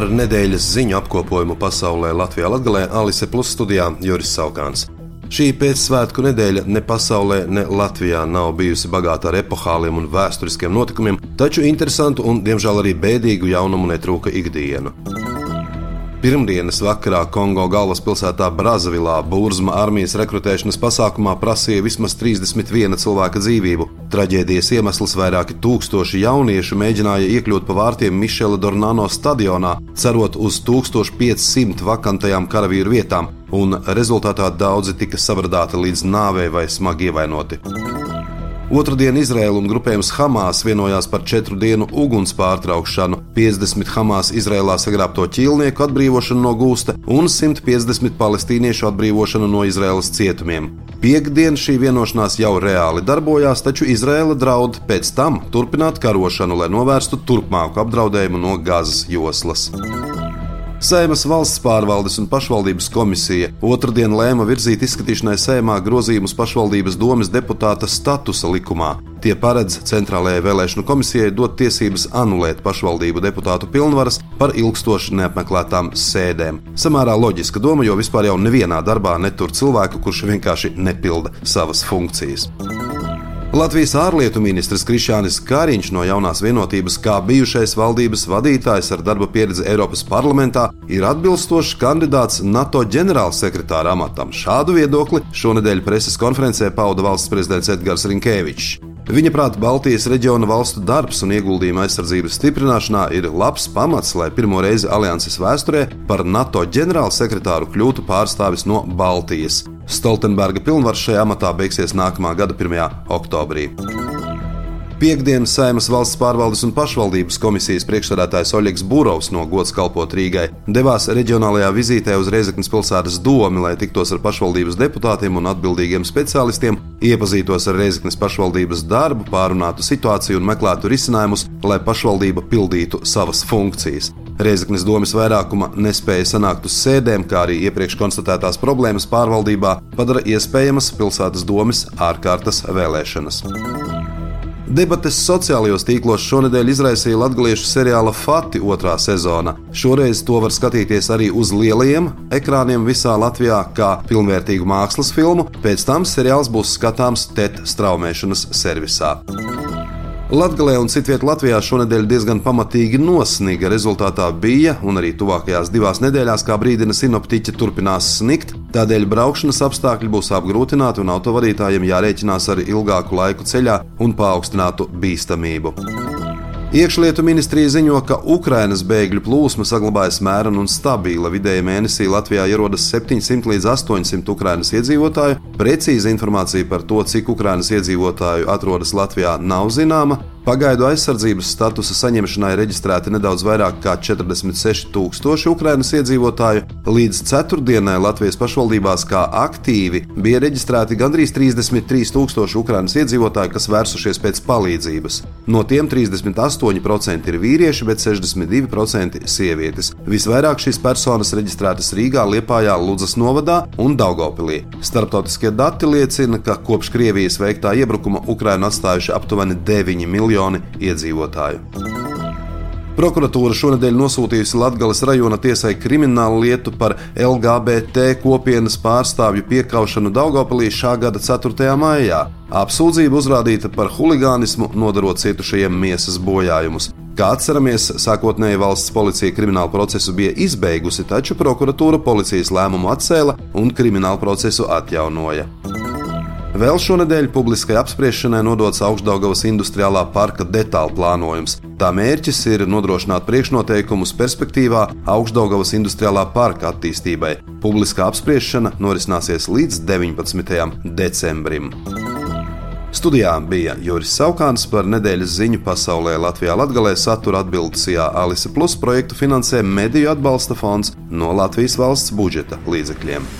Ar nedēļas ziņu apkopojumu pasaulē Latvijā Latvijā Alise Plus studijā Juris Saukāns. Šī pēcsvētku nedēļa ne pasaulē, ne Latvijā nav bijusi bagāta ar epohāliem un vēsturiskiem notikumiem, taču interesantu un, diemžēl, arī bēdīgu jaunumu netrūka ikdienu. Pirmdienas vakarā Kongo galvaspilsētā Brazavilā Burzma armijas rekrutēšanas pasākumā prasīja vismaz 31 cilvēka dzīvību. Traģēdijas iemesls vairāki tūkstoši jauniešu mēģināja iekļūt pa vārtiem Mišela Dornano stadionā, cerot uz 1500 vakantajām karavīru vietām, un rezultātā daudzi tika savradāti līdz nāvei vai smagi ievainoti. Otradien Izraela un grupējums Hamas vienojās par četru dienu uguns pārtraukšanu, 50 Hamas Izrēlā sagrābto ķīlnieku atbrīvošanu no gūsta un 150 palestīniešu atbrīvošanu no Izraēlas cietumiem. Piektdien šī vienošanās jau reāli darbojās, taču Izraela draud pēc tam turpināt karošanu, lai novērstu turpmāku apdraudējumu no Gazas joslas. Seimas valsts pārvaldes un pašvaldības komisija otrdien lēma virzīt izskatīšanai Seimā grozījumus pašvaldības domas deputāta statusa likumā. Tie paredz Centrālajai vēlēšanu komisijai dot tiesības anulēt pašvaldību deputātu pilnvaras par ilgstoši neapmeklētām sēdēm. Samērā loģiska doma, jo vispār jau nevienā darbā netur cilvēku, kurš vienkārši nepilda savas funkcijas. Latvijas ārlietu ministrs Krišānis Kāriņš no jaunās vienotības, kā bijušais valdības vadītājs ar darba pieredzi Eiropas parlamentā, ir atbilstošs kandidāts NATO ģenerālsekretāra amatam. Šādu viedokli šonadēļ preses konferencē pauda valsts prezidents Edgars Rinkēvičs. Viņa prāta Baltijas reģiona valstu darbs un ieguldījuma aizsardzības stiprināšanā ir labs pamats, lai pirmo reizi alianses vēsturē par NATO ģenerālsekretāru kļūtu pārstāvis no Baltijas. Stoltenberga pilnvaru šajā amatā beigsies nākamā gada 1. oktobrī. Piektdienas Saimas valsts pārvaldes un pašvaldības komisijas priekšsēdētājs Oļegs Būrovs no gods kalpot Rīgai devās reģionālajā vizītē uz Reizeknas pilsētas domu, lai tiktos ar pašvaldības deputātiem un atbildīgiem speciālistiem, iepazītos ar Reizeknas pašvaldības darbu, pārunātu situāciju un meklētu risinājumus, lai pašvaldība pildītu savas funkcijas. Reizeknas domas vairākuma nespēja sanākt uz sēdēm, kā arī iepriekš konstatētās problēmas pārvaldībā padara iespējamas pilsētas domas ārkārtas vēlēšanas. Debates sociālajos tīklos šonadēļ izraisīja latviešu seriāla Fati otrā sezona. Šoreiz to var skatīties arī uz lielajiem ekrāniem visā Latvijā, kā pilnvērtīgu mākslas filmu. Pēc tam seriāls būs skatāms TET straumēšanas servisā. Latvijā un citvietā Latvijā šonadēļ diezgan pamatīgi nosniga. Rezultātā bija, un arī tuvākajās divās nedēļās, kā brīdina sinoptiķi, turpinās snikt. Tādēļ braukšanas apstākļi būs apgrūtināti un autovadītājiem jārēķinās ar ilgāku laiku ceļā un paaugstinātu bīstamību. Iekšlietu ministrija ziņo, ka Ukrainas bēgļu plūsma saglabājas mērena un stabila. Vidēji mēnesī Latvijā ierodas 700 līdz 800 Ukrainas iedzīvotāju. Precīza informācija par to, cik Ukrainas iedzīvotāju atrodas Latvijā, nav zināma. Pagaidu aizsardzības statusa saņemšanai reģistrēti nedaudz vairāk nekā 46,000 Ukraiņas iedzīvotāju. Līdz ceturtdienai Latvijas pašvaldībās kā aktīvi bija reģistrēti gandrīz 33,000 Ukraiņas iedzīvotāju, kas vērsušies pēc palīdzības. No tiem 38% ir vīrieši, bet 62% sievietes. Visvairāk šīs personas reģistrētas Rīgā, Liepājā, Ludzas novadā un Daugopilī. Starptautiskie dati liecina, ka kopš Krievijas veiktā iebrukuma Ukraiņu atstājuši aptuveni 9 miljoni miljoni iedzīvotāju. Prokuratūra šonadēļ nosūtījusi Latvijas rajona tiesai kriminālu lietu par LGBT kopienas pārstāvju piekaušanu Daugopilī šā gada 4. maijā. Apsūdzība uzrādīta par huligānismu, nodarot cietušajiem miesas bojājumus. Kā atceramies, sākotnēji valsts policija kriminālu procesu bija izbeigusi, taču prokuratūra policijas lēmumu atcēla un kriminālu procesu atjaunoja. Vēl šonadēļ publiskai apspriešanai nodots Augstdaugavas industriālā parka detālu plānojums. Tā mērķis ir nodrošināt priekšnoteikumus perspektīvā Augstdaugavas industriālā parka attīstībai. Publiskā apspriešana norisināsies līdz 19. decembrim. Studijā bija Juris Saukāns par nedēļas ziņu pasaulē Latvijā Latgalē satura atbildesijā Alise Plus projektu finansē Mediju atbalsta fonds no Latvijas valsts budžeta līdzekļiem.